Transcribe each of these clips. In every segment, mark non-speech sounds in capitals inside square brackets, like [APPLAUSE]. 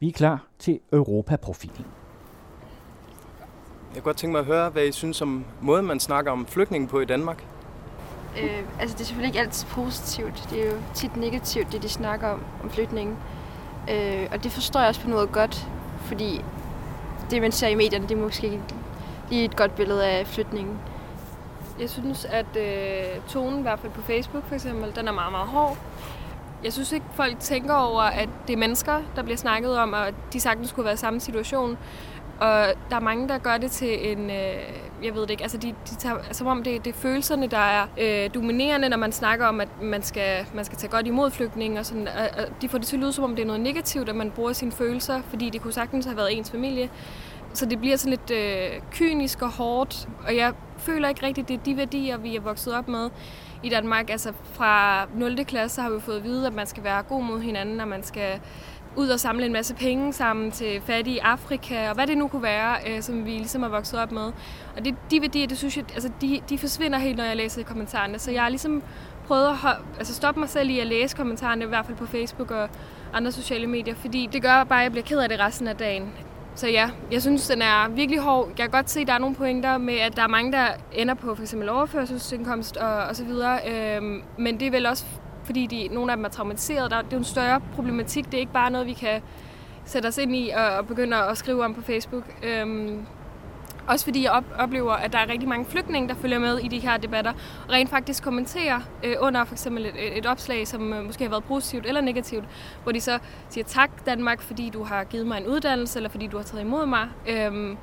Vi er klar til Europaprofilen. Jeg kunne godt tænke mig at høre, hvad I synes om måden, man snakker om flygtninge på i Danmark. Øh, altså det er selvfølgelig ikke altid positivt. Det er jo tit negativt, det de snakker om, om flygtninge. Øh, og det forstår jeg også på noget godt, fordi det, man ser i medierne, det er måske ikke lige et godt billede af flytningen. Jeg synes, at øh, tonen, i hvert fald på Facebook for eksempel, den er meget, meget hård. Jeg synes ikke, folk tænker over, at det er mennesker, der bliver snakket om, og de sagtens skulle være i samme situation. Og der er mange, der gør det til en, øh, jeg ved det ikke, altså de, de tager, som om det, det er følelserne, der er øh, dominerende, når man snakker om, at man skal, man skal tage godt imod flygtninge, og, sådan, og, og de får det til at lyde, som om det er noget negativt, at man bruger sine følelser, fordi det kunne sagtens have været ens familie. Så det bliver sådan lidt øh, kynisk og hårdt, og jeg føler ikke rigtigt, det er de værdier, vi er vokset op med i Danmark. Altså fra 0. klasse har vi fået at vide, at man skal være god mod hinanden, og man skal ud og samle en masse penge sammen til fattige i Afrika, og hvad det nu kunne være, øh, som vi ligesom er vokset op med. Og det, de værdier, det synes jeg, altså de, de forsvinder helt, når jeg læser kommentarerne. Så jeg har ligesom prøvet at altså stoppe mig selv i at læse kommentarerne, i hvert fald på Facebook og andre sociale medier, fordi det gør bare, at jeg bliver ked af det resten af dagen. Så ja, jeg synes, den er virkelig hård. Jeg kan godt se, at der er nogle pointer med, at der er mange, der ender på f.eks. overførselsindkomst og, og så videre. Øhm, men det er vel også, fordi de, nogle af dem er traumatiseret. Der, det er jo en større problematik. Det er ikke bare noget, vi kan sætte os ind i og, og begynde at skrive om på Facebook. Øhm, også fordi jeg op, oplever, at der er rigtig mange flygtninge, der følger med i de her debatter, og rent faktisk kommenterer øh, under for eksempel et, et opslag, som øh, måske har været positivt eller negativt, hvor de så siger tak Danmark, fordi du har givet mig en uddannelse, eller fordi du har taget imod mig. Øhm,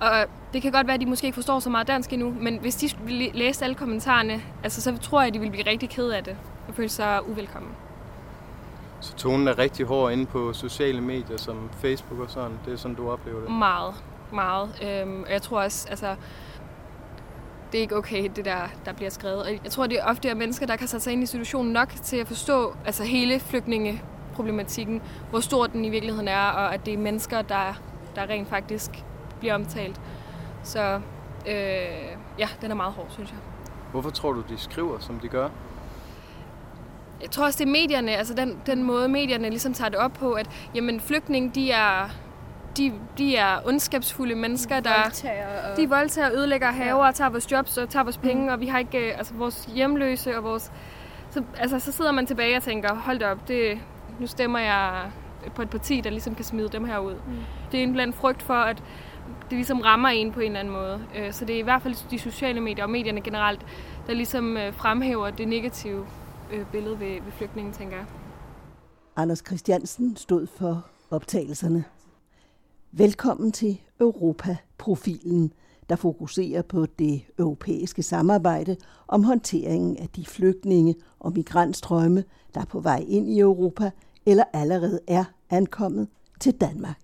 og det kan godt være, at de måske ikke forstår så meget dansk endnu, men hvis de læste alle kommentarerne, altså, så tror jeg, at de vil blive rigtig ked af det og føle sig uvelkommen. Så tonen er rigtig hård inde på sociale medier som Facebook og sådan. Det er sådan, du oplever det? Meget meget. Øhm, og jeg tror også, altså, det er ikke okay, det der, der bliver skrevet. Og jeg tror, det er ofte er mennesker, der kan sætte sig ind i situationen nok til at forstå altså hele flygtningeproblematikken, hvor stor den i virkeligheden er, og at det er mennesker, der, der rent faktisk bliver omtalt. Så øh, ja, den er meget hård, synes jeg. Hvorfor tror du, de skriver, som de gør? Jeg tror også, det er medierne, altså den, den måde, medierne ligesom tager det op på, at jamen, flygtninge, de er, de, de er ondskabsfulde mennesker, der voldtager og... de voldtager, ødelægger haver, og tager vores jobs og tager vores penge, mm. og vi har ikke øh, altså vores hjemløse og vores... Så, altså, så sidder man tilbage og tænker, hold da op, det, nu stemmer jeg på et parti, der ligesom kan smide dem her ud. Mm. Det er en blandt frygt for, at det ligesom rammer en på en eller anden måde. Øh, så det er i hvert fald de sociale medier og medierne generelt, der ligesom øh, fremhæver det negative billede ved, ved flygtningen, tænker jeg. Anders Christiansen stod for optagelserne. Velkommen til Europa-profilen, der fokuserer på det europæiske samarbejde om håndteringen af de flygtninge og migrantstrømme, der er på vej ind i Europa eller allerede er ankommet til Danmark.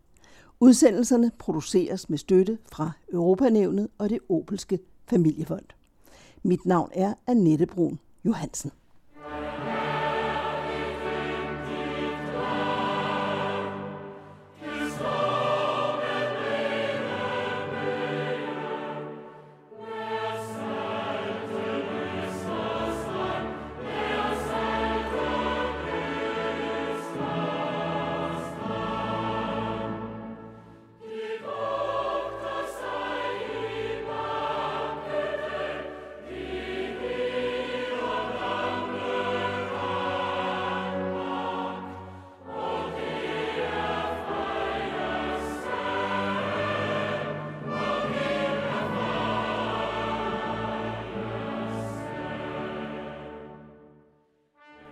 Udsendelserne produceres med støtte fra Europanævnet og det Opelske Familiefond. Mit navn er Annette Brun Johansen.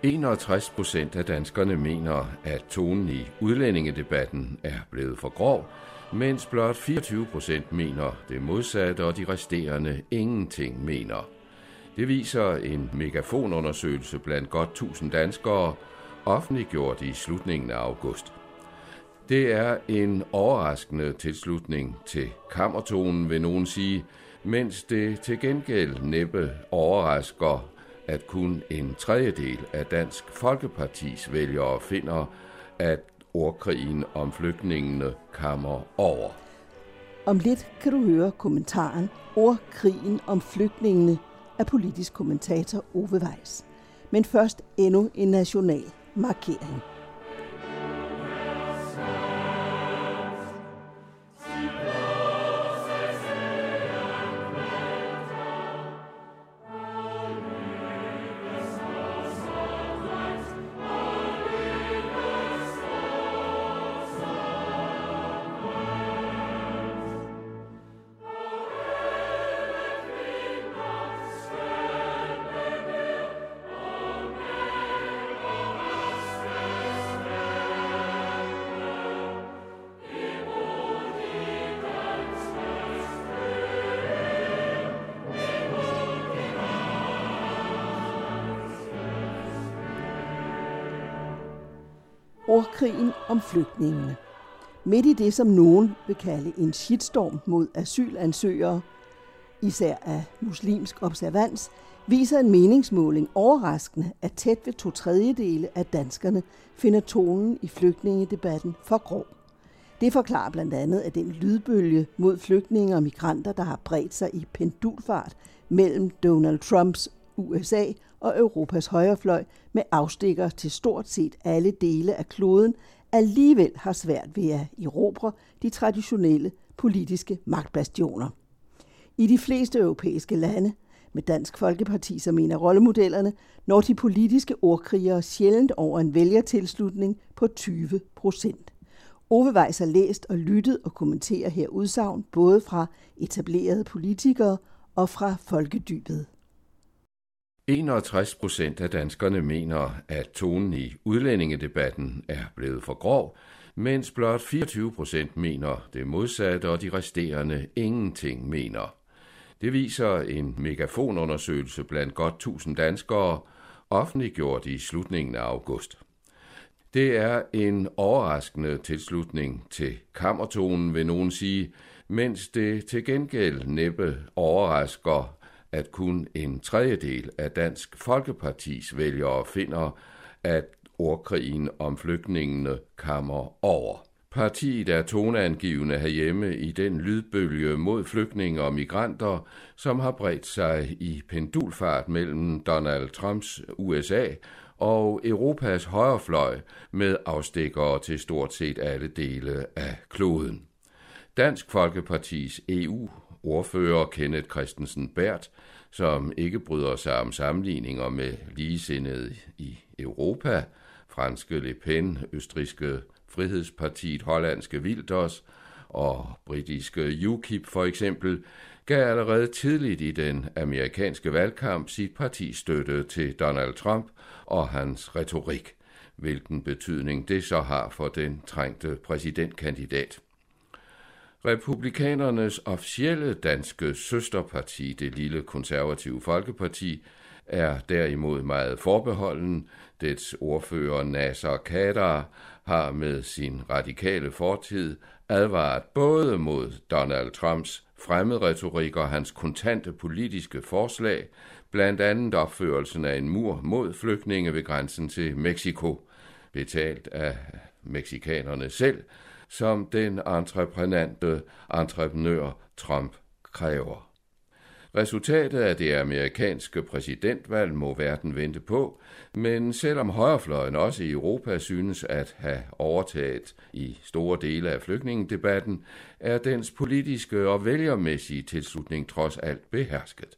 61 procent af danskerne mener, at tonen i udlændingedebatten er blevet for grov, mens blot 24 procent mener det modsatte, og de resterende ingenting mener. Det viser en megafonundersøgelse blandt godt 1000 danskere, offentliggjort i slutningen af august. Det er en overraskende tilslutning til kammertonen, vil nogen sige, mens det til gengæld næppe overrasker at kun en tredjedel af Dansk Folkepartis vælgere finder, at ordkrigen om flygtningene kammer over. Om lidt kan du høre kommentaren Ordkrigen om flygtningene af politisk kommentator Ove Weiss. Men først endnu en national markering. Krigen om flygtningene. Midt i det, som nogen vil kalde en shitstorm mod asylansøgere, især af muslimsk observans, viser en meningsmåling overraskende, at tæt ved to tredjedele af danskerne finder tonen i flygtningedebatten for grov. Det forklarer blandt andet, at den lydbølge mod flygtninge og migranter, der har bredt sig i pendulfart mellem Donald Trumps USA og Europas højrefløj med afstikker til stort set alle dele af kloden, alligevel har svært ved at erobre de traditionelle politiske magtbastioner. I de fleste europæiske lande, med Dansk Folkeparti som en af rollemodellerne, når de politiske ordkrigere sjældent over en vælgertilslutning på 20 procent. Ove Weiss har læst og lyttet og kommenterer her udsagn både fra etablerede politikere og fra folkedybet. 61 procent af danskerne mener, at tonen i udlændingedebatten er blevet for grov, mens blot 24 procent mener det modsatte, og de resterende ingenting mener. Det viser en megafonundersøgelse blandt godt 1000 danskere, offentliggjort i slutningen af august. Det er en overraskende tilslutning til kammertonen, vil nogen sige, mens det til gengæld næppe overrasker, at kun en tredjedel af Dansk Folkepartis vælgere finder, at ordkrigen om flygtningene kammer over. Partiet er toneangivende herhjemme i den lydbølge mod flygtninge og migranter, som har bredt sig i pendulfart mellem Donald Trumps USA og Europas højrefløj med afstikkere til stort set alle dele af kloden. Dansk Folkepartis EU-ordfører Kenneth Christensen Bært, som ikke bryder sig om sammenligninger med ligesindede i Europa, franske Le Pen, østriske Frihedspartiet, hollandske Wilders og britiske UKIP for eksempel, gav allerede tidligt i den amerikanske valgkamp sit parti støtte til Donald Trump og hans retorik, hvilken betydning det så har for den trængte præsidentkandidat. Republikanernes officielle danske søsterparti, det lille konservative Folkeparti, er derimod meget forbeholden. Dets ordfører Nasser Kader har med sin radikale fortid advaret både mod Donald Trumps fremmedretorik og hans kontante politiske forslag, blandt andet opførelsen af en mur mod flygtninge ved grænsen til Mexico, betalt af meksikanerne selv, som den entreprenante entreprenør Trump kræver. Resultatet af det amerikanske præsidentvalg må verden vente på, men selvom højrefløjen også i Europa synes at have overtaget i store dele af flygtningedebatten, er dens politiske og vælgermæssige tilslutning trods alt behersket.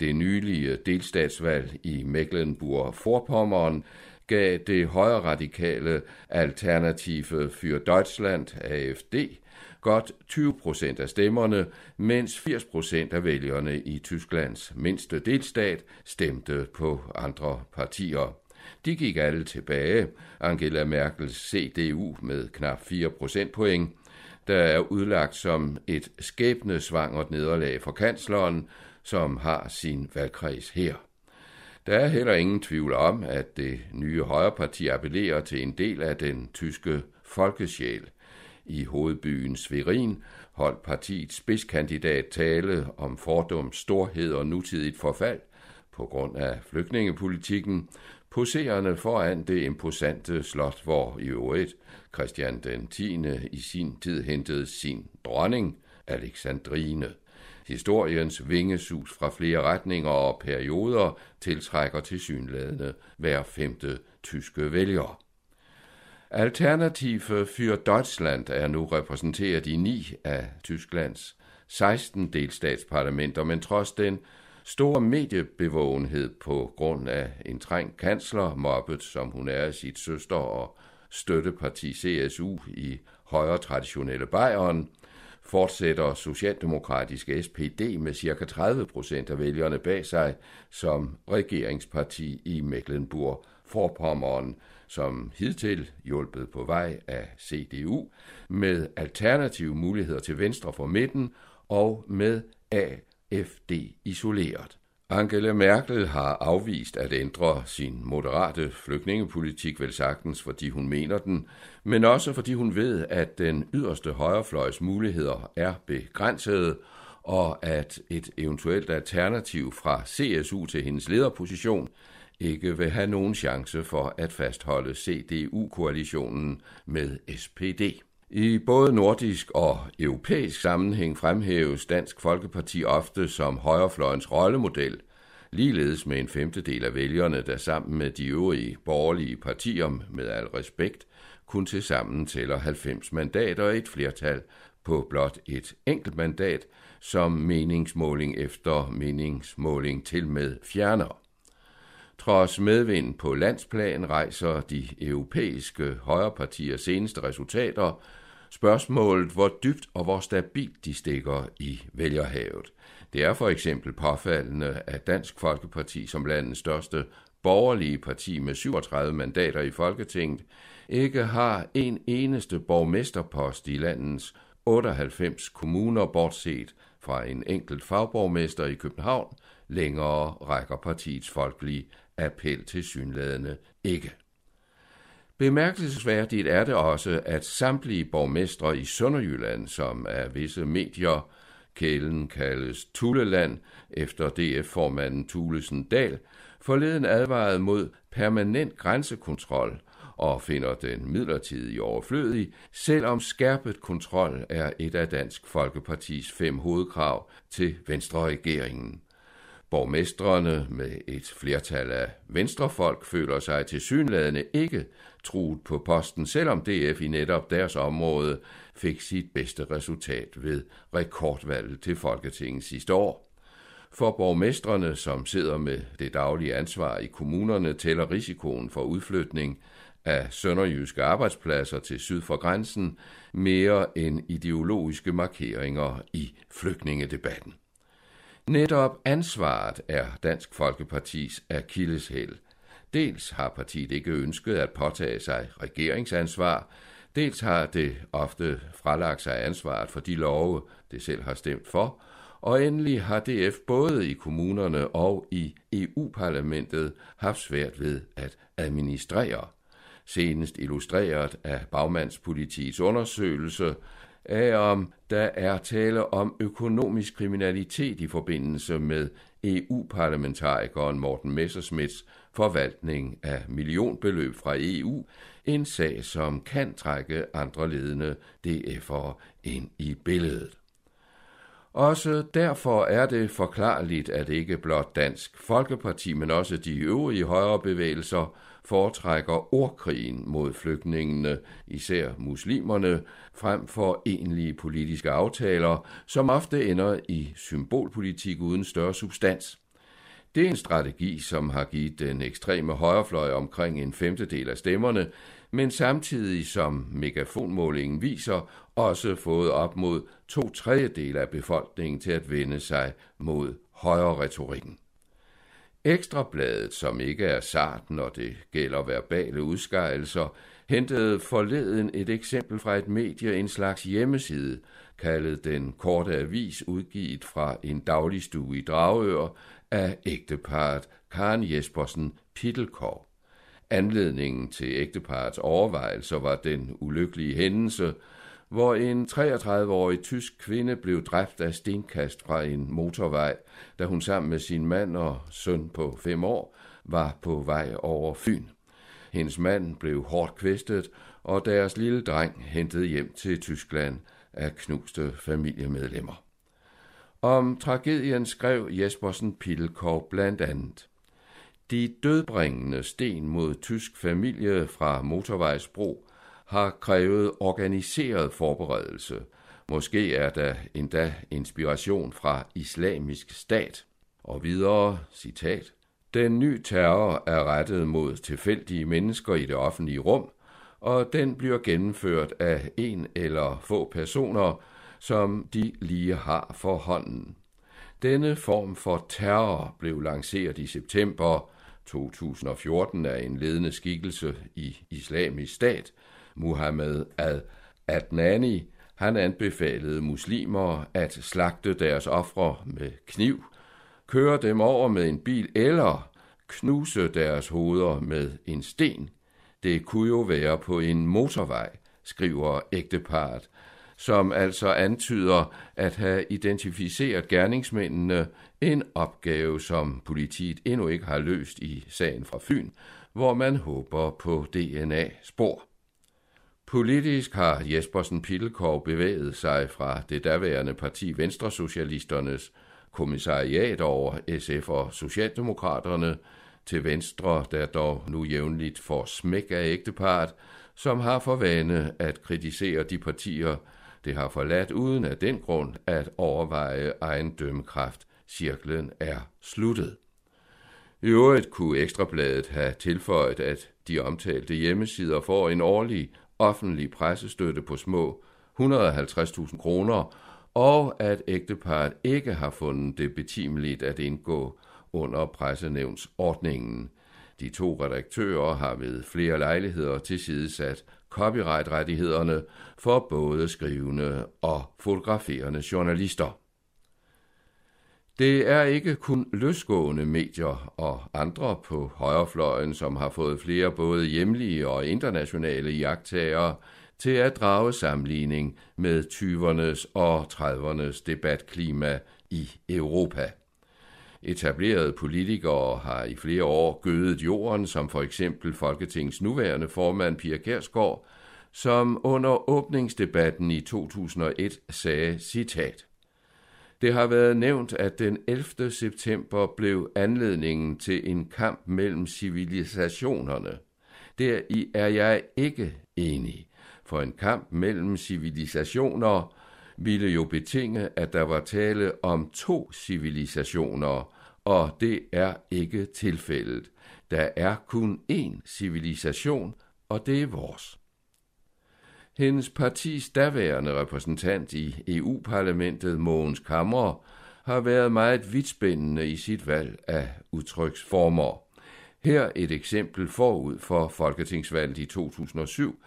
Det nylige delstatsvalg i Mecklenburg-Vorpommern gav det højre radikale Alternative für Deutschland, AFD, godt 20 procent af stemmerne, mens 80 procent af vælgerne i Tysklands mindste delstat stemte på andre partier. De gik alle tilbage. Angela Merkels CDU med knap 4 procentpoint, der er udlagt som et skæbnesvangert nederlag for kansleren, som har sin valgkreds her. Der er heller ingen tvivl om, at det nye højreparti appellerer til en del af den tyske folkesjæl. I hovedbyen Sverin holdt partiets spidskandidat tale om fordums storhed og nutidigt forfald på grund af flygtningepolitikken, poserende foran det imposante slot, hvor i øvrigt Christian den 10. i sin tid hentede sin dronning, Alexandrine. Historiens vingesus fra flere retninger og perioder tiltrækker til synlædende hver femte tyske vælger. Alternative für Deutschland er nu repræsenteret i ni af Tysklands 16 delstatsparlamenter, men trods den store mediebevågenhed på grund af en trængt kansler, mobbet som hun er af sit søster og støtteparti CSU i højre traditionelle Bayern, fortsætter socialdemokratiske SPD med ca. 30 procent af vælgerne bag sig som regeringsparti i Mecklenburg-Vorpommern, som hidtil hjulpet på vej af CDU, med alternative muligheder til venstre for midten og med AFD isoleret. Angela Merkel har afvist at ændre sin moderate flygtningepolitik vel sagtens, fordi hun mener den, men også fordi hun ved, at den yderste højrefløjs muligheder er begrænsede, og at et eventuelt alternativ fra CSU til hendes lederposition ikke vil have nogen chance for at fastholde CDU-koalitionen med SPD. I både nordisk og europæisk sammenhæng fremhæves Dansk Folkeparti ofte som højrefløjens rollemodel, ligeledes med en femtedel af vælgerne, der sammen med de øvrige borgerlige partier med al respekt kun til sammen tæller 90 mandater og et flertal på blot et enkelt mandat, som meningsmåling efter meningsmåling til med fjerner. Trods medvind på landsplan rejser de europæiske højrepartiers seneste resultater spørgsmålet, hvor dybt og hvor stabilt de stikker i vælgerhavet. Det er for eksempel påfaldende, at Dansk Folkeparti som landets største borgerlige parti med 37 mandater i Folketinget ikke har en eneste borgmesterpost i landets 98 kommuner, bortset fra en enkelt fagborgmester i København, længere rækker partiets folkelige appel til synlædende ikke. Bemærkelsesværdigt er det også, at samtlige borgmestre i Sønderjylland, som af visse medier kælen kaldes Tuleland efter DF-formanden Tulesen Dal, forleden advaret mod permanent grænsekontrol og finder den midlertidige overflødig, selvom skærpet kontrol er et af Dansk Folkepartis fem hovedkrav til Venstre-regeringen. Borgmestrene med et flertal af venstrefolk føler sig til synladende ikke truet på posten, selvom DF i netop deres område fik sit bedste resultat ved rekordvalget til Folketinget sidste år. For borgmestrene, som sidder med det daglige ansvar i kommunerne, tæller risikoen for udflytning af sønderjyske arbejdspladser til syd for grænsen mere end ideologiske markeringer i flygtningedebatten. Netop ansvaret er Dansk Folkepartis akilleshæl. Dels har partiet ikke ønsket at påtage sig regeringsansvar, dels har det ofte fralagt sig ansvaret for de love, det selv har stemt for, og endelig har DF både i kommunerne og i EU-parlamentet haft svært ved at administrere. Senest illustreret af bagmandspolitiets undersøgelse af, om der er tale om økonomisk kriminalitet i forbindelse med EU-parlamentarikeren Morten Messersmiths forvaltning af millionbeløb fra EU, en sag, som kan trække andre ledende DF'ere ind i billedet. Også derfor er det forklarligt, at ikke blot Dansk Folkeparti, men også de øvrige højre bevægelser foretrækker ordkrigen mod flygtningene, især muslimerne, frem for egentlige politiske aftaler, som ofte ender i symbolpolitik uden større substans. Det er en strategi, som har givet den ekstreme højrefløj omkring en femtedel af stemmerne, men samtidig, som megafonmålingen viser, også fået op mod to tredjedel af befolkningen til at vende sig mod højre retorikken. Ekstrabladet, som ikke er sart, når det gælder verbale udskejelser, hentede forleden et eksempel fra et medie, en slags hjemmeside, kaldet Den Korte Avis, udgivet fra en dagligstue i Dragør af ægteparet Karen Jespersen Pittelkov. Anledningen til ægteparets overvejelser var den ulykkelige hændelse, hvor en 33-årig tysk kvinde blev dræbt af stenkast fra en motorvej, da hun sammen med sin mand og søn på fem år var på vej over Fyn. Hendes mand blev hårdt kvæstet, og deres lille dreng hentet hjem til Tyskland af knuste familiemedlemmer. Om tragedien skrev Jespersen Pilkov blandt andet. De dødbringende sten mod tysk familie fra motorvejsbro har krævet organiseret forberedelse. Måske er der endda inspiration fra islamisk stat. Og videre, citat, Den nye terror er rettet mod tilfældige mennesker i det offentlige rum, og den bliver gennemført af en eller få personer, som de lige har for hånden. Denne form for terror blev lanceret i september 2014 af en ledende skikkelse i islamisk stat, Muhammad al-Adnani, han anbefalede muslimer at slagte deres ofre med kniv, køre dem over med en bil eller knuse deres hoveder med en sten. Det kunne jo være på en motorvej, skriver ægteparet, som altså antyder at have identificeret gerningsmændene, en opgave, som politiet endnu ikke har løst i sagen fra Fyn, hvor man håber på DNA-spor. Politisk har Jespersen Pillekov bevæget sig fra det daværende parti Venstresocialisternes kommissariat over SF og Socialdemokraterne til Venstre, der dog nu jævnligt får smæk af ægtepart, som har for vane at kritisere de partier, det har forladt uden af den grund at overveje egen dømmekraft. Cirklen er sluttet. I øvrigt kunne Ekstrabladet have tilføjet, at de omtalte hjemmesider får en årlig offentlig pressestøtte på små 150.000 kroner, og at ægteparet ikke har fundet det betimeligt at indgå under pressenævnsordningen. De to redaktører har ved flere lejligheder tilsidesat copyright-rettighederne for både skrivende og fotograferende journalister. Det er ikke kun løsgående medier og andre på højrefløjen, som har fået flere både hjemlige og internationale jagttagere til at drage sammenligning med 20'ernes og 30'ernes debatklima i Europa. Etablerede politikere har i flere år gødet jorden, som for eksempel Folketingets nuværende formand Pia Kærsgaard, som under åbningsdebatten i 2001 sagde citat. Det har været nævnt, at den 11. september blev anledningen til en kamp mellem civilisationerne. Der er jeg ikke enig, for en kamp mellem civilisationer ville jo betinge, at der var tale om to civilisationer, og det er ikke tilfældet. Der er kun én civilisation, og det er vores. Hendes partis daværende repræsentant i EU-parlamentet, Mogens Kammer, har været meget vidtspændende i sit valg af udtryksformer. Her et eksempel forud for folketingsvalget i 2007,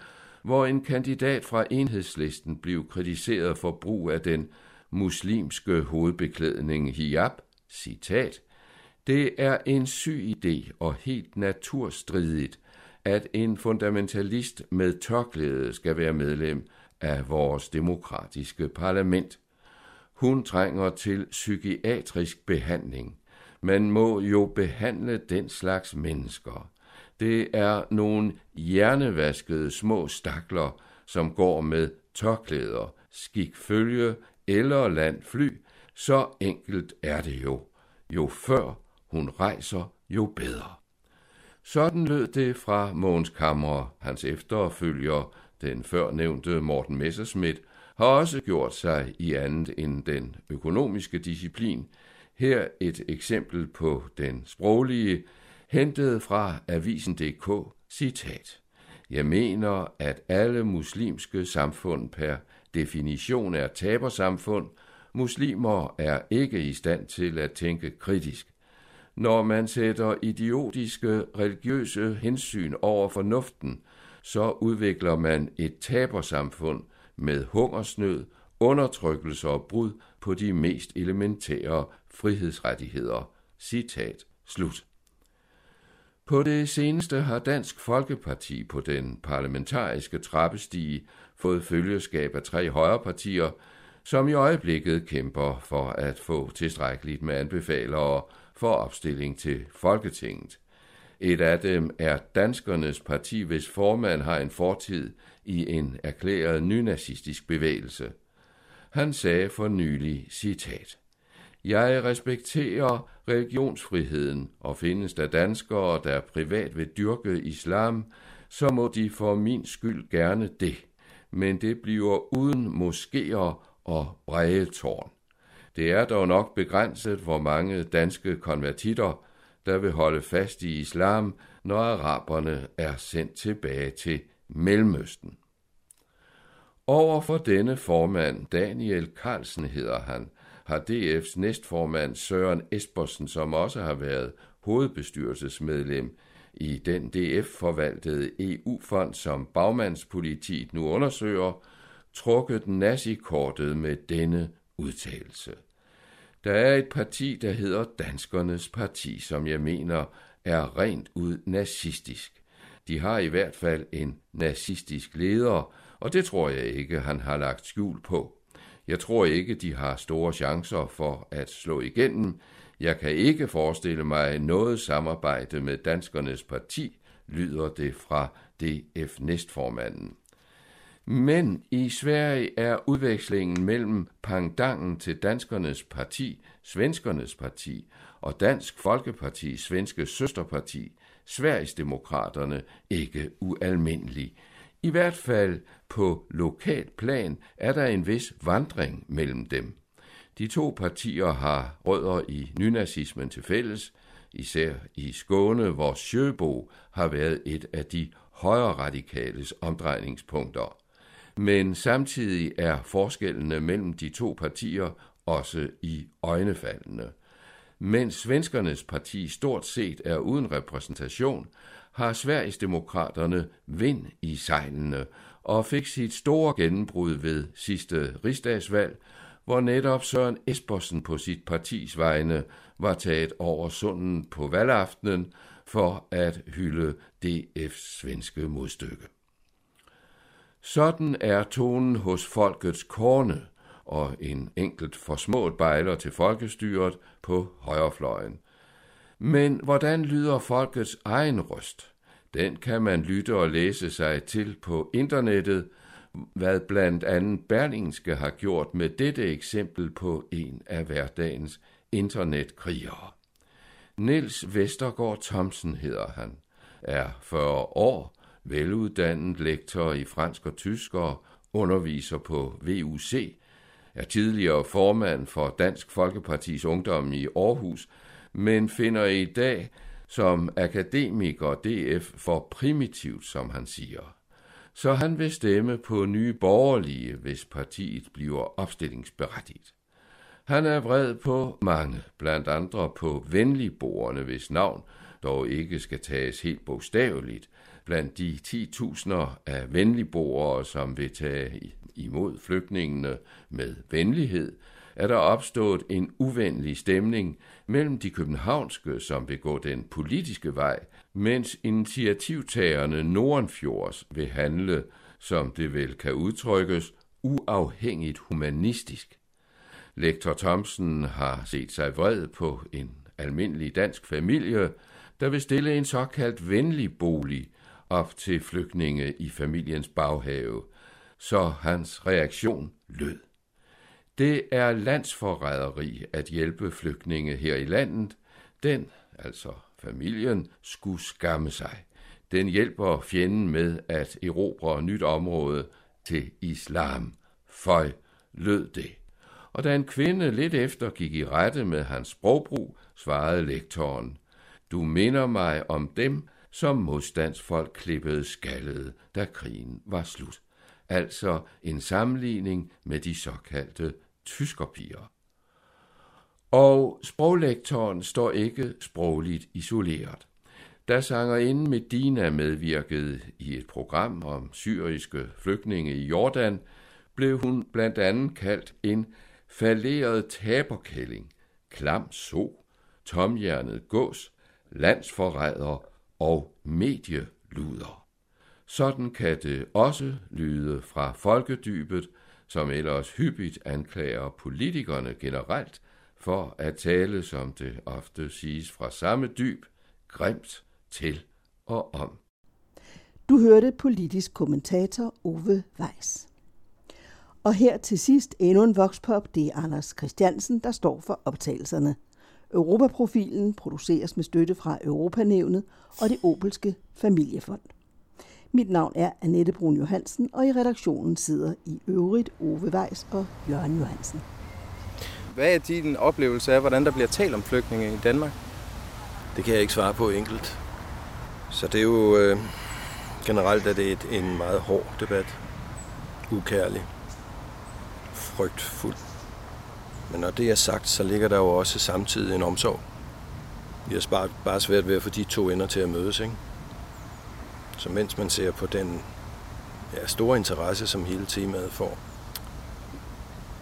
hvor en kandidat fra enhedslisten blev kritiseret for brug af den muslimske hovedbeklædning hijab, citat, det er en syg idé og helt naturstridigt, at en fundamentalist med tørklæde skal være medlem af vores demokratiske parlament. Hun trænger til psykiatrisk behandling. Man må jo behandle den slags mennesker. Det er nogle hjernevaskede små stakler, som går med tørklæder, skikfølge eller landfly. Så enkelt er det jo. Jo før hun rejser, jo bedre. Sådan lød det fra Mogens Kammer. Hans efterfølger, den førnævnte Morten Messerschmidt, har også gjort sig i andet end den økonomiske disciplin. Her et eksempel på den sproglige, hentet fra avisen.dk, citat. Jeg mener, at alle muslimske samfund per definition er tabersamfund. Muslimer er ikke i stand til at tænke kritisk. Når man sætter idiotiske religiøse hensyn over fornuften, så udvikler man et tabersamfund med hungersnød, undertrykkelse og brud på de mest elementære frihedsrettigheder. Citat slut. På det seneste har Dansk Folkeparti på den parlamentariske trappestige fået følgeskab af tre højrepartier, som i øjeblikket kæmper for at få tilstrækkeligt med anbefalere for opstilling til Folketinget. Et af dem er Danskernes Parti, hvis formand har en fortid i en erklæret nynazistisk bevægelse. Han sagde for nylig, citat, Jeg respekterer religionsfriheden, og findes der danskere, der privat vil dyrke islam, så må de for min skyld gerne det, men det bliver uden moskéer og bregetårn. Det er dog nok begrænset, hvor mange danske konvertitter, der vil holde fast i islam, når araberne er sendt tilbage til Mellemøsten. Over for denne formand, Daniel Carlsen hedder han, har DF's næstformand Søren Espersen, som også har været hovedbestyrelsesmedlem i den DF-forvaltede EU-fond, som bagmandspolitiet nu undersøger, trukket nazikortet med denne udtalelse. Der er et parti, der hedder Danskernes Parti, som jeg mener er rent ud nazistisk. De har i hvert fald en nazistisk leder, og det tror jeg ikke, han har lagt skjul på. Jeg tror ikke, de har store chancer for at slå igennem. Jeg kan ikke forestille mig noget samarbejde med Danskernes Parti, lyder det fra DF næstformanden. Men i Sverige er udvekslingen mellem pangdangen til Danskernes Parti, Svenskernes Parti og Dansk Folkeparti, Svenske Søsterparti, Sverigesdemokraterne, ikke ualmindelig. I hvert fald på lokal plan er der en vis vandring mellem dem. De to partier har rødder i nynazismen til fælles, især i Skåne, hvor Sjøbo har været et af de højre radikales omdrejningspunkter. Men samtidig er forskellene mellem de to partier også i øjnefaldende. Mens svenskernes parti stort set er uden repræsentation, har Sveriges demokraterne vind i sejlene og fik sit store gennembrud ved sidste rigsdagsvalg, hvor netop Søren Espersen på sit partis vegne var taget over sunden på valgaftenen for at hylde DF's svenske modstykke. Sådan er tonen hos folkets korne og en enkelt forsmået bejler til folkestyret på højrefløjen. Men hvordan lyder folkets egen røst? Den kan man lytte og læse sig til på internettet, hvad blandt andet Berlingske har gjort med dette eksempel på en af hverdagens internetkrigere. Niels Vestergaard Thomsen hedder han, er 40 år, veluddannet lektor i fransk og tysk og underviser på VUC, er tidligere formand for Dansk Folkepartis Ungdom i Aarhus, men finder i dag som akademiker DF for primitivt, som han siger. Så han vil stemme på nye borgerlige, hvis partiet bliver opstillingsberettiget. Han er vred på mange, blandt andre på venligborgerne, hvis navn dog ikke skal tages helt bogstaveligt, blandt de 10.000 af venligboere, som vil tage imod flygtningene med venlighed, er der opstået en uvenlig stemning mellem de københavnske, som vil gå den politiske vej, mens initiativtagerne Nordenfjords vil handle, som det vel kan udtrykkes, uafhængigt humanistisk. Lektor Thomsen har set sig vred på en almindelig dansk familie, der vil stille en såkaldt venlig bolig op til flygtninge i familiens baghave, så hans reaktion lød. Det er landsforræderi at hjælpe flygtninge her i landet. Den, altså familien, skulle skamme sig. Den hjælper fjenden med at erobre nyt område til islam. Føj, lød det. Og da en kvinde lidt efter gik i rette med hans sprogbrug, svarede lektoren, du minder mig om dem, som modstandsfolk klippede skallede, da krigen var slut. Altså en sammenligning med de såkaldte tyskerpiger. Og sproglektoren står ikke sprogligt isoleret. Da sangerinden Medina medvirkede i et program om syriske flygtninge i Jordan, blev hun blandt andet kaldt en falderet taberkælling, klam so, tomhjernet gås, landsforræder og medieluder. Sådan kan det også lyde fra folkedybet, som ellers hyppigt anklager politikerne generelt for at tale, som det ofte siges fra samme dyb, grimt til og om. Du hørte politisk kommentator Ove Weiss. Og her til sidst endnu en vokspop, det er Anders Christiansen, der står for optagelserne. Europaprofilen produceres med støtte fra Europanævnet og det Opelske Familiefond. Mit navn er Annette Brun Johansen, og i redaktionen sidder i øvrigt Ove Weiss og Jørgen Johansen. Hvad er din oplevelse af, hvordan der bliver talt om flygtninge i Danmark? Det kan jeg ikke svare på enkelt. Så det er jo øh, generelt er det et, en meget hård debat. Ukærlig. Frygtfuld. Men når det er sagt, så ligger der jo også samtidig en omsorg. Vi har bare, bare svært ved at få de to ender til at mødes, ikke? Så mens man ser på den ja, store interesse, som hele temaet får,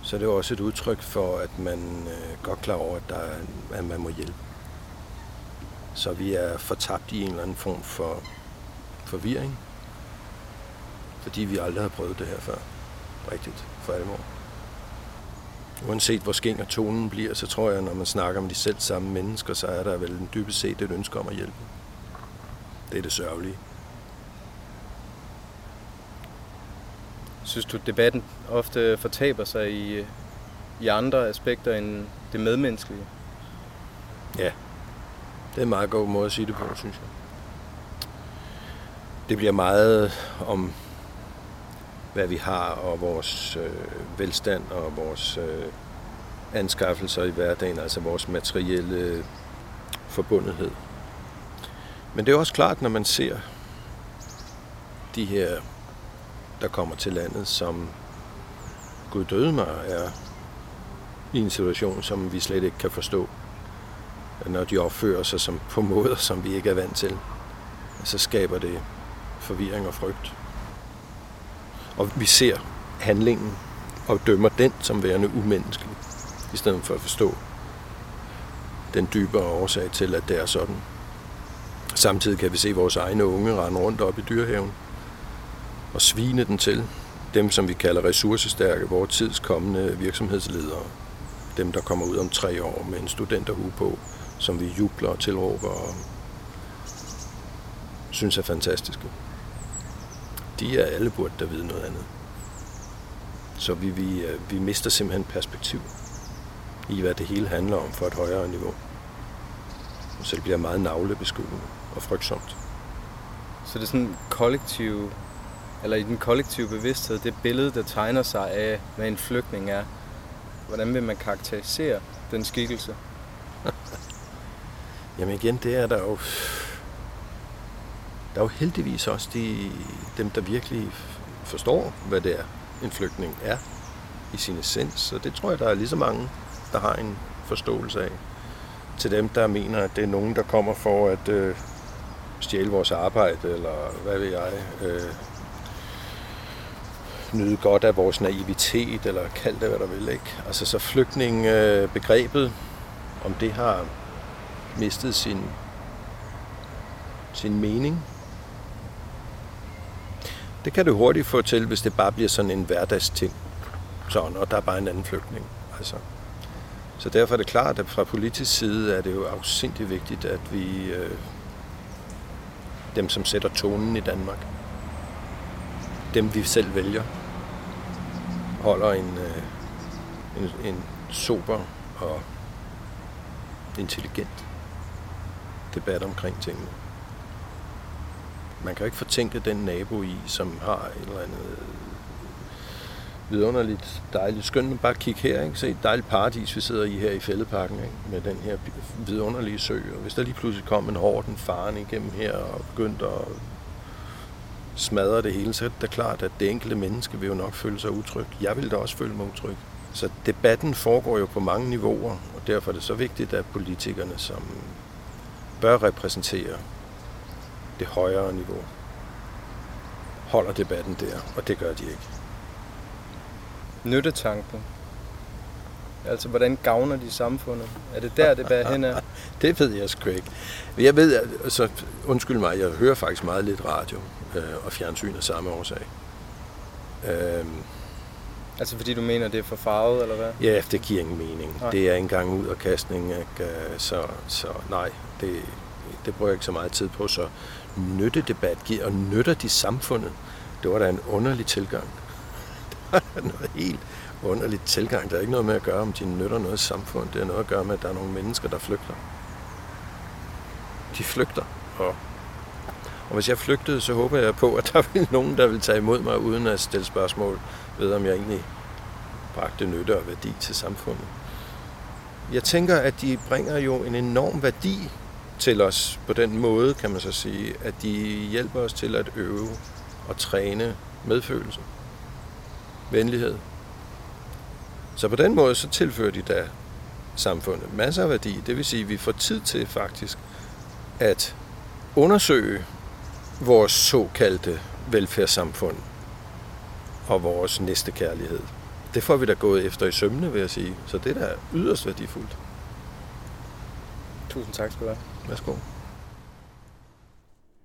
så det er også et udtryk for, at man øh, godt klar over, at, der er, at man må hjælpe. Så vi er fortabt i en eller anden form for forvirring, fordi vi aldrig har prøvet det her før. Rigtigt, for alvor. Uanset hvor skæng og tonen bliver, så tror jeg, når man snakker med de selv samme mennesker, så er der vel en dybest set et ønske om at hjælpe. Det er det sørgelige. Synes du, debatten ofte fortaber sig i, i andre aspekter end det medmenneskelige? Ja, det er en meget god måde at sige det på, synes jeg. Det bliver meget om, hvad vi har, og vores øh, velstand, og vores øh, anskaffelser i hverdagen, altså vores materielle forbundethed. Men det er også klart, når man ser de her, der kommer til landet, som Gud døde mig, er i en situation, som vi slet ikke kan forstå når de opfører sig som, på måder, som vi ikke er vant til, så skaber det forvirring og frygt. Og vi ser handlingen og dømmer den som værende umenneskelig, i stedet for at forstå den dybere årsag til, at det er sådan. Samtidig kan vi se vores egne unge rende rundt op i dyrehaven og svine den til. Dem, som vi kalder ressourcestærke, vores tids kommende virksomhedsledere. Dem, der kommer ud om tre år med en studenterhue på, som vi jubler og tilråber og synes er fantastiske. De er alle burde der vide noget andet. Så vi, vi, øh, vi mister simpelthen perspektiv i, hvad det hele handler om for et højere niveau. Så det bliver meget navlebeskuende og frygtsomt. Så det er sådan kollektiv, eller i den kollektive bevidsthed, det billede, der tegner sig af, hvad en flygtning er. Hvordan vil man karakterisere den skikkelse? [LAUGHS] Jamen igen, det er der jo... Der er jo heldigvis også de, dem, der virkelig forstår, hvad det er, en flygtning er i sin essens. Så det tror jeg, der er lige så mange, der har en forståelse af. Til dem, der mener, at det er nogen, der kommer for at øh, stjæle vores arbejde, eller hvad ved jeg, øh, nyde godt af vores naivitet, eller kald det, hvad der vil. Ikke? Altså så flygtningbegrebet, øh, om det har mistet sin, sin mening. Det kan du hurtigt få til, hvis det bare bliver sådan en hverdagsting. Sådan, og der er bare en anden flygtning. Altså. Så derfor er det klart, at fra politisk side er det jo afsindig vigtigt, at vi, øh, dem som sætter tonen i Danmark, dem vi selv vælger, holder en, øh, en, en sober og intelligent debat omkring tingene. Man kan jo ikke fortænke den nabo i, som har et eller andet vidunderligt dejligt skønt. Bare kig her, ikke? se et dejligt paradis, vi sidder i her i fældeparken, ikke? med den her vidunderlige sø. Og hvis der lige pludselig kom en hården faren igennem her og begyndte at smadre det hele, så er det klart, at det enkelte menneske vil jo nok føle sig utryg. Jeg vil da også føle mig utryg. Så debatten foregår jo på mange niveauer, og derfor er det så vigtigt, at politikerne, som bør repræsentere det højere niveau, holder debatten der, og det gør de ikke. Nyttetanken. Altså, hvordan gavner de samfundet? Er det der, det bærer hen af? [LAUGHS] det ved jeg sgu ikke. Jeg ved, altså, undskyld mig, jeg hører faktisk meget lidt radio øh, og fjernsyn af samme årsag. Øh, Altså fordi du mener, det er for farvet, eller hvad? Ja, det giver ingen mening. Nej. Det er engang ud og kastning, ikke? Så, så nej, det, det bruger jeg ikke så meget tid på. Så nyttedebat giver, og nytter de samfundet, det var da en underlig tilgang. [LAUGHS] Det var noget helt underligt tilgang. Der er ikke noget med at gøre, om de nytter noget samfund. Det er noget at gøre med, at der er nogle mennesker, der flygter. De flygter, og, og hvis jeg flygtede, så håber jeg på, at der [LAUGHS] vil nogen, der vil tage imod mig, uden at stille spørgsmål ved, om jeg egentlig bragte nytte og værdi til samfundet. Jeg tænker, at de bringer jo en enorm værdi til os på den måde, kan man så sige, at de hjælper os til at øve og træne medfølelse, venlighed. Så på den måde, så tilfører de da samfundet masser af værdi. Det vil sige, at vi får tid til faktisk at undersøge vores såkaldte velfærdssamfund og vores næste kærlighed det får vi da gået efter i sømne, vil jeg sige. Så det er yderst værdifuldt. Tusind tak skal du have. That's cool.